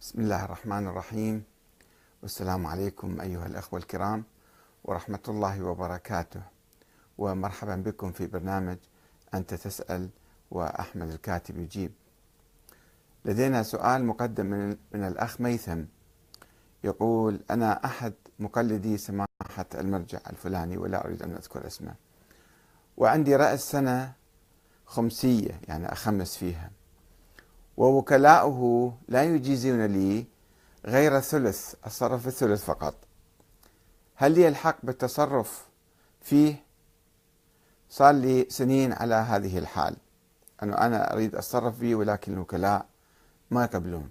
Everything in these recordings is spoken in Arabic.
بسم الله الرحمن الرحيم والسلام عليكم أيها الأخوة الكرام ورحمة الله وبركاته ومرحبا بكم في برنامج أنت تسأل وأحمد الكاتب يجيب. لدينا سؤال مقدم من, من الأخ ميثم يقول أنا أحد مقلدي سماحة المرجع الفلاني ولا أريد أن أذكر اسمه. وعندي رأس سنة خمسية يعني أخمس فيها. ووكلاؤه لا يجيزون لي غير الثلث الصرف الثلث فقط. هل لي الحق بالتصرف فيه؟ صار لي سنين على هذه الحال. أنه أنا أريد أتصرف فيه ولكن الوكلاء ما يقبلون.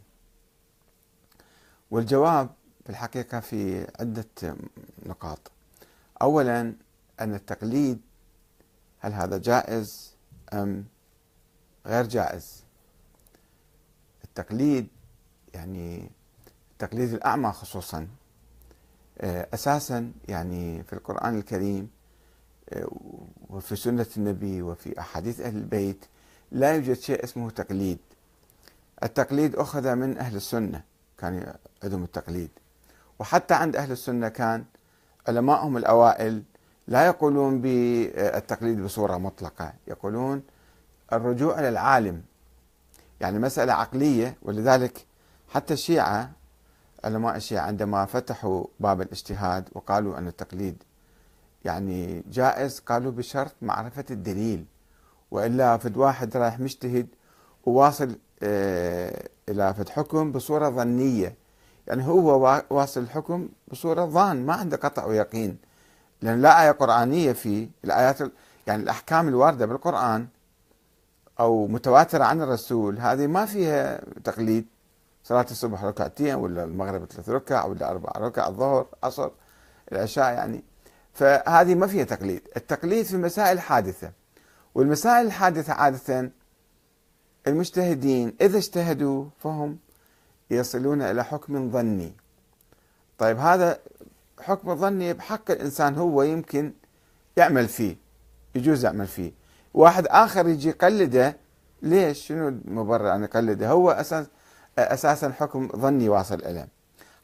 والجواب في الحقيقة في عدة نقاط. أولا أن التقليد هل هذا جائز أم غير جائز؟ التقليد يعني التقليد الأعمى خصوصا آه، أساسا يعني في القرآن الكريم آه، وفي سنة النبي وفي أحاديث أهل البيت لا يوجد شيء اسمه تقليد. التقليد أخذ من أهل السنة كان عندهم التقليد. وحتى عند أهل السنة كان علماءهم الأوائل لا يقولون بالتقليد بصورة مطلقة يقولون الرجوع إلى العالم. يعني مسألة عقلية ولذلك حتى الشيعة علماء الشيعة عندما فتحوا باب الاجتهاد وقالوا أن التقليد يعني جائز قالوا بشرط معرفة الدليل. وإلا فد واحد رايح مجتهد وواصل آه، إلى فد حكم بصورة ظنية. يعني هو واصل الحكم بصورة ظان ما عنده قطع ويقين. لأن لا آية قرآنية في الآيات يعني الأحكام الواردة بالقرآن أو متواتره عن الرسول هذه ما فيها تقليد. صلاة الصبح ركعتين ولا المغرب ثلاث ركع ولا أربع ركع الظهر عصر العشاء يعني. فهذه ما فيها تقليد. التقليد في المسائل الحادثة. والمسائل الحادثة عادة المجتهدين إذا اجتهدوا فهم يصلون إلى حكم ظني. طيب هذا حكم ظني بحق الإنسان هو يمكن يعمل فيه يجوز يعمل فيه. واحد آخر يجي يقلده ليش؟ شنو المبرر أن يقلده؟ هو أساس أساسا حكم ظني واصل إليه.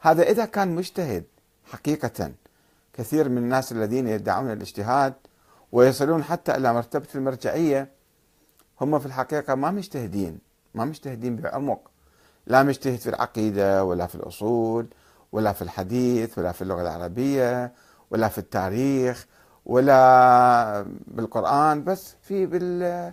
هذا إذا كان مجتهد حقيقة كثير من الناس الذين يدعون الاجتهاد ويصلون حتى إلى مرتبة المرجعية هم في الحقيقة ما مجتهدين ما مجتهدين بعمق. لا مجتهد في العقيدة ولا في الأصول ولا في الحديث ولا في اللغة العربية ولا في التاريخ ولا بالقرآن بس في بال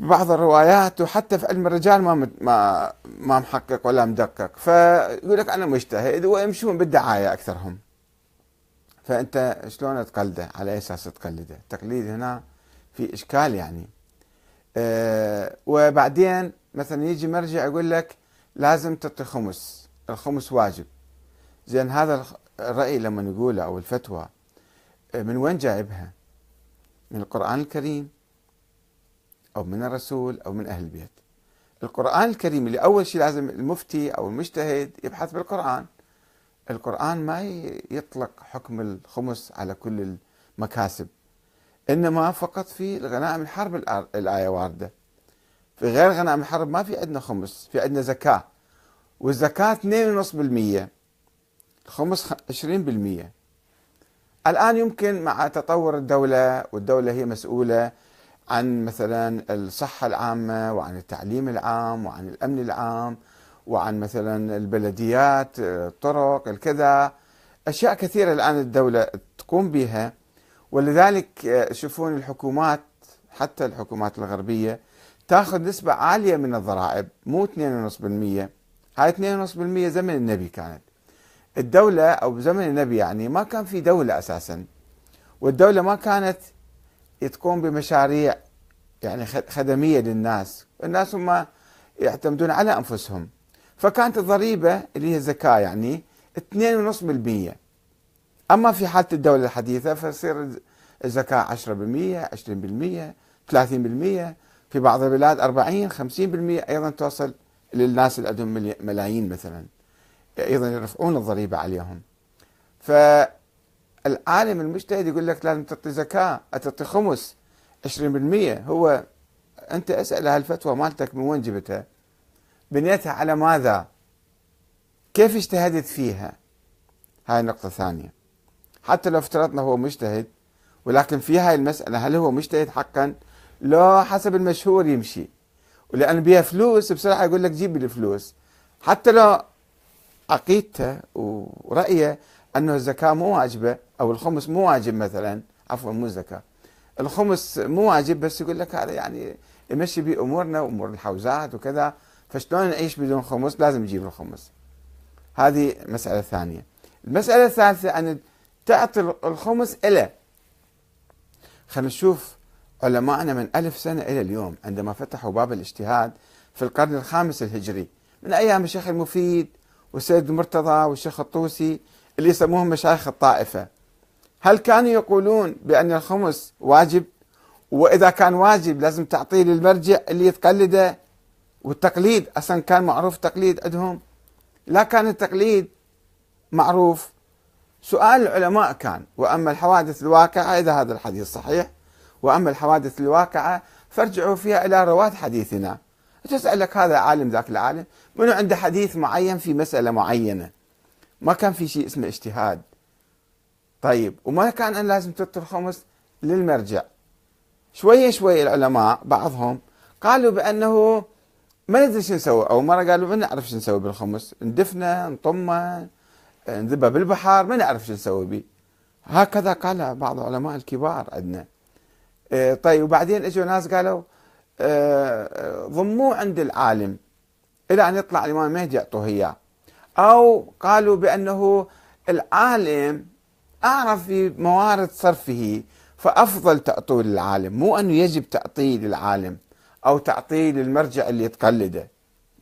بعض الروايات وحتى في علم الرجال ما ما ما محقق ولا مدقق. فيقول لك أنا مجتهد ويمشون بالدعاية أكثرهم. فأنت شلون تقلده؟ على أي أساس تقلده؟ التقليد هنا في إشكال يعني. أه وبعدين مثلا يجي مرجع يقول لك لازم تعطي خمس الخمس واجب. زين هذا الرأي لما نقوله أو الفتوى من وين جايبها؟ من القرآن الكريم أو من الرسول أو من أهل البيت. القرآن الكريم اللي أول شيء لازم المفتي أو المجتهد يبحث بالقرآن. القرآن ما يطلق حكم الخمس على كل المكاسب إنما فقط في غنائم الحرب الآية واردة. في غير غنائم الحرب ما في عندنا خمس في عندنا زكاة والزكاة 2.5% الخمس 20% الآن يمكن مع تطور الدولة والدولة هي مسؤولة عن مثلا الصحة العامة وعن التعليم العام وعن الأمن العام وعن مثلا البلديات الطرق الكذا. أشياء كثيرة الآن الدولة تقوم بها ولذلك تشوفون الحكومات حتى الحكومات الغربية تاخذ نسبة عالية من الضرائب مو 2.5% هاي 2.5% زمن النبي كانت. الدولة أو بزمن النبي يعني ما كان في دولة أساسا. والدولة ما كانت تقوم بمشاريع يعني خدمية للناس. الناس هم يعتمدون على أنفسهم. فكانت الضريبة اللي هي الزكاة يعني 2.5% أما في حالة الدولة الحديثة فتصير الزكاة 10% 20% 30% في بعض البلاد 40 50% أيضا توصل للناس اللي عندهم ملايين مثلا. أيضا يرفعون الضريبة عليهم. فالعالم المجتهد يقول لك لازم تعطي زكاة تعطي خمس 20% هو أنت اسأل هالفتوى مالتك من وين جبتها؟ بنيتها على ماذا؟ كيف اجتهدت فيها؟ هاي النقطة الثانية حتى لو افترضنا هو مجتهد ولكن في هاي المسألة هل هو مجتهد حقا؟ لو حسب المشهور يمشي. ولأن بيها فلوس بسرعة يقول لك جيب لي الفلوس. حتى لو عقيدته ورأيه أنه الزكاة مو واجبة أو الخمس مو واجب مثلا. عفوا مو الزكاة الخمس مو واجب بس يقول لك هذا يعني يمشي به أمورنا وأمور الحوزات وكذا. فشلون نعيش بدون خمس؟ لازم نجيب الخمس. هذه مسألة ثانية. المسألة الثالثة أن تعطي الخمس إلى. خلينا نشوف علماءنا من ألف سنة إلى اليوم عندما فتحوا باب الاجتهاد في القرن الخامس الهجري. من أيام الشيخ المفيد والسيد المرتضى والشيخ الطوسي اللي يسموهم مشايخ الطائفة. هل كانوا يقولون بأن الخمس واجب؟ وإذا كان واجب لازم تعطيه للمرجع اللي يتقلده والتقليد أصلا كان معروف تقليد عندهم. لا كان التقليد معروف. سؤال العلماء كان وأما الحوادث الواقعة إذا هذا الحديث صحيح وأما الحوادث الواقعة فارجعوا فيها إلى رواة حديثنا. تسألك هذا عالم ذاك العالم منو عنده حديث معين في مسألة معينة؟ ما كان في شيء اسمه اجتهاد. طيب وما كان أن لازم تعطي الخمس للمرجع. شوية شوية العلماء بعضهم قالوا بأنه ما ندري شو نسوي أو مرة قالوا ما نعرف شو نسوي بالخمس. ندفنه نطمه نذبه بالبحر ما نعرف شو نسوي به. هكذا قال بعض العلماء الكبار عندنا. إيه، طيب وبعدين إجوا ناس قالوا ضموه عند العالم. إلى أن يطلع الإمام المهدي يعطوه اياه أو قالوا بأنه العالم أعرف في موارد صرفه فأفضل تعطوه للعالم مو أنه يجب تعطيه للعالم أو تعطيه للمرجع اللي يتقلده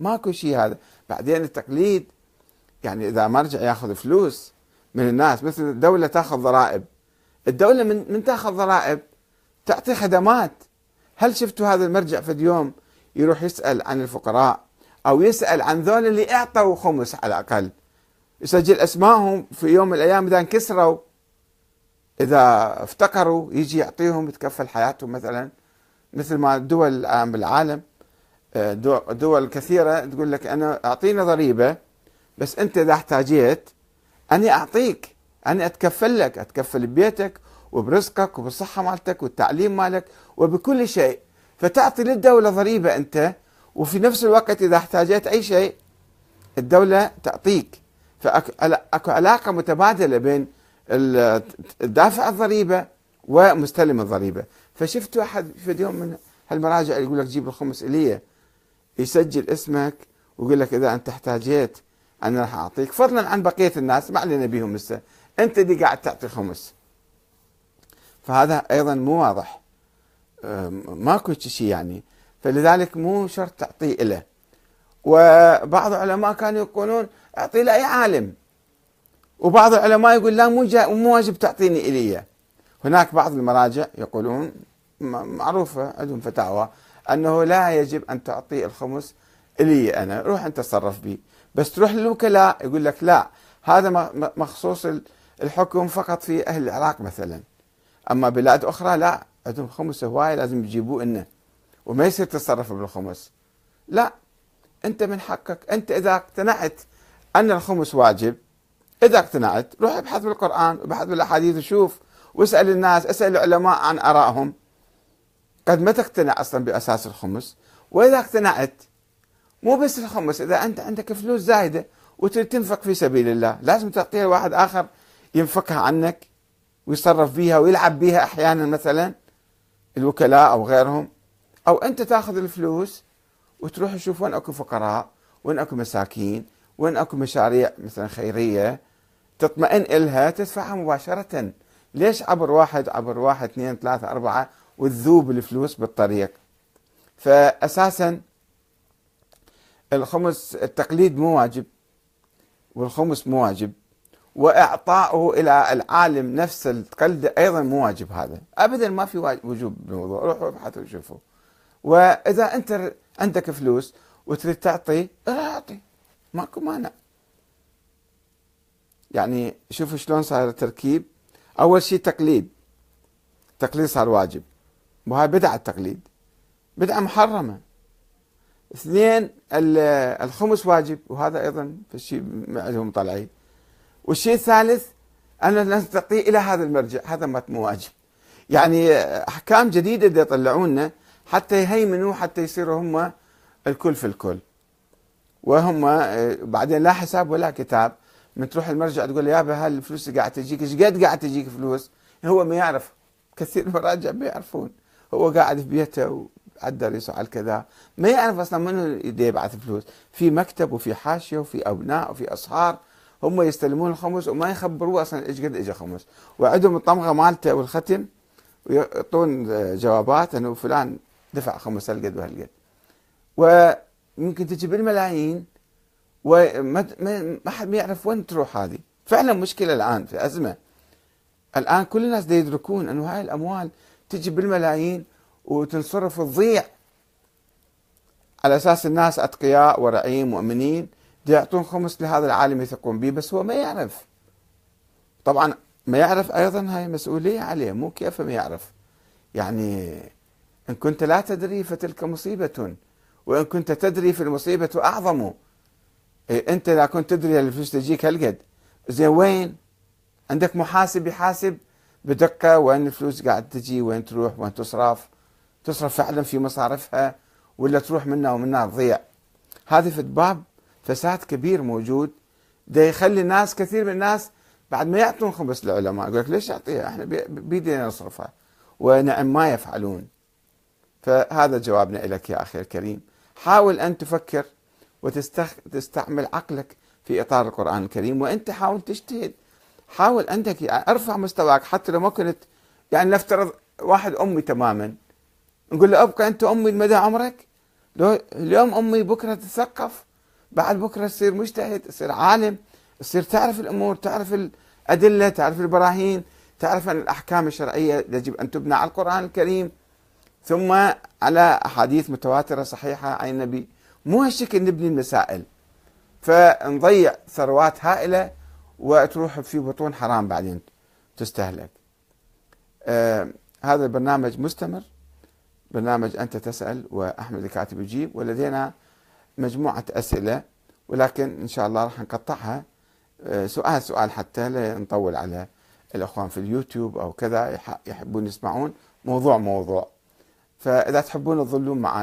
ماكو شيء هذا. بعدين التقليد يعني إذا مرجع يأخذ فلوس من الناس مثل الدولة تأخذ ضرائب. الدولة من من تأخذ ضرائب تعطي خدمات. هل شفتوا هذا المرجع في اليوم؟ يروح يسأل عن الفقراء أو يسأل عن ذول اللي أعطوا خمس على الأقل. يسجل اسمائهم في يوم من الأيام إذا انكسروا. إذا افتقروا يجي يعطيهم يتكفل حياتهم مثلا مثل ما الدول الان بالعالم آه، دول كثيرة تقول لك أنا أعطيني ضريبة بس أنت إذا احتاجيت أني أعطيك أني أتكفل لك أتكفل ببيتك وبرزقك وبالصحة مالتك والتعليم مالك وبكل شيء. فتعطي للدولة ضريبة أنت وفي نفس الوقت إذا احتاجت أي شيء الدولة تعطيك. فاكو علاقة متبادلة بين دافع الضريبة ومستلم الضريبة. فشفتوا احد في يوم من هالمراجع يقول لك جيب الخمس إلية. يسجل اسمك ويقول لك إذا أنت احتاجيت أنا راح أعطيك. فضلا عن بقية الناس ما علينا بهم لسه أنت اللي قاعد تعطي خمس. فهذا أيضا مو واضح. ماكو شيء يعني. فلذلك مو شرط تعطيه له وبعض العلماء كانوا يقولون اعطيه لاي عالم. وبعض العلماء يقول لا مو مو واجب تعطيني الي هناك بعض المراجع يقولون معروفة عندهم فتاوى أنه لا يجب أن تعطي الخمس إلي أنا روح أنت تصرف به بس تروح للوكلاء يقول لك لا هذا مخصوص الحكم فقط في أهل العراق مثلا. أما بلاد أخرى لا عندهم خمس هوايه لازم يجيبوه لنا وما يصير تتصرف بالخمس. لا أنت من حقك. أنت إذا اقتنعت أن الخمس واجب إذا اقتنعت روح ابحث بالقرآن وابحث بالأحاديث وشوف واسأل الناس اسأل العلماء عن آرائهم. قد ما تقتنع أصلا بأساس الخمس. وإذا اقتنعت مو بس الخمس إذا أنت عندك فلوس زايدة وتريد تنفق في سبيل الله لازم تعطيها لواحد آخر ينفقها عنك. ويصرف بيها ويلعب بيها أحيانا مثلا الوكلاء أو غيرهم أو أنت تأخذ الفلوس وتروح تشوف وين أكو فقراء وين أكو مساكين وين أكو مشاريع مثلا خيرية تطمئن إلها تدفعها مباشرة. ليش عبر واحد عبر واحد اثنين ثلاثة أربعة وتذوب الفلوس بالطريق؟ فأساسا الخمس التقليد مو واجب والخمس مو واجب. واعطائه إلى العالم نفس القلد أيضا مو واجب هذا. ابدا ما في وجوب بالموضوع روحوا ابحثوا وشوفوا. وإذا أنت عندك فلوس وتريد تعطي أعطي. ماكو مانع. يعني شوفوا شلون صار التركيب. أول شيء تقليد. تقليد صار واجب. وهاي بدعة التقليد. بدعة محرمة. اثنين الخمس واجب. وهذا أيضا في الشيء عندهم طلعي. والشيء الثالث ان نستطيع إلى هذا المرجع هذا ما واجب يعني أحكام جديدة يطلعونا حتى يهيمنوا حتى يصيروا هم الكل في الكل. وهم بعدين لا حساب ولا كتاب. من تروح المرجع تقول يابا هالفلوس اللي قاعد تجيك؟ إيش قد قاعد تجيك فلوس؟ هو ما يعرف. كثير مراجع ما يعرفون. هو قاعد في بيته وعدى يسوع كذا. ما يعرف أصلا منو يبعث فلوس. في مكتب وفي حاشية وفي أبناء وفي أصهار. هم يستلمون الخمس وما يخبروه أصلا إيش قد اجى خمس. وعندهم الطمغة مالته والختم ويعطون جوابات إنه فلان دفع خمس هالقد وهالقد. ويمكن تجي بالملايين وما ما حد يعرف وين تروح هذه. فعلا مشكلة الآن في ازمه الآن كل الناس يدركون إنه هاي الأموال تجي بالملايين وتنصرف تضيع على أساس الناس أتقياء ورعيم مؤمنين. يعطون خمس لهذا العالم يثقون به بس هو ما يعرف. طبعا ما يعرف أيضا هاي مسؤولية عليه مو كيف ما يعرف. يعني إن كنت لا تدري فتلك مصيبة وإن كنت تدري فالمصيبة أعظم. إيه أنت لا كنت تدري الفلوس تجيك هالقد زين وين؟ عندك محاسب يحاسب بدقة وين الفلوس قاعد تجي وين تروح وين تصرف؟ تصرف فعلا في مصارفها ولا تروح منا ومنا تضيع؟ هذه في باب فساد كبير موجود. ده يخلي الناس كثير من الناس بعد ما يعطون خبز للعلماء يقول لك ليش اعطيها إحنا بيدنا نصرفها. ونعم ما يفعلون. فهذا جوابنا لك يا أخي الكريم. حاول أن تفكر وتستعمل عقلك في إطار القرآن الكريم وأنت حاول تجتهد. حاول عندك يعني أرفع مستواك. حتى لو ما كنت يعني نفترض واحد أمي تماما. نقول له أبقى أنت أمي لمدى عمرك؟ لو اليوم أمي بكرة تتثقف. بعد بكرة تصير مجتهد تصير عالم تصير تعرف الأمور تعرف الأدلة تعرف البراهين تعرف ان الأحكام الشرعية يجب أن تبنى على القرآن الكريم. ثم على أحاديث متواترة صحيحة عن النبي. مو هالشكل نبني المسائل. فنضيع ثروات هائلة وتروح في بطون حرام بعدين تستهلك. آه هذا البرنامج مستمر. برنامج أنت تسأل وأحمد الكاتب يجيب. ولدينا مجموعة أسئلة ولكن إن شاء الله راح نقطعها. آه سؤال سؤال حتى لا نطول على الأخوان في اليوتيوب أو كذا يحبون يسمعون. موضوع موضوع. فإذا تحبون تظلون معنا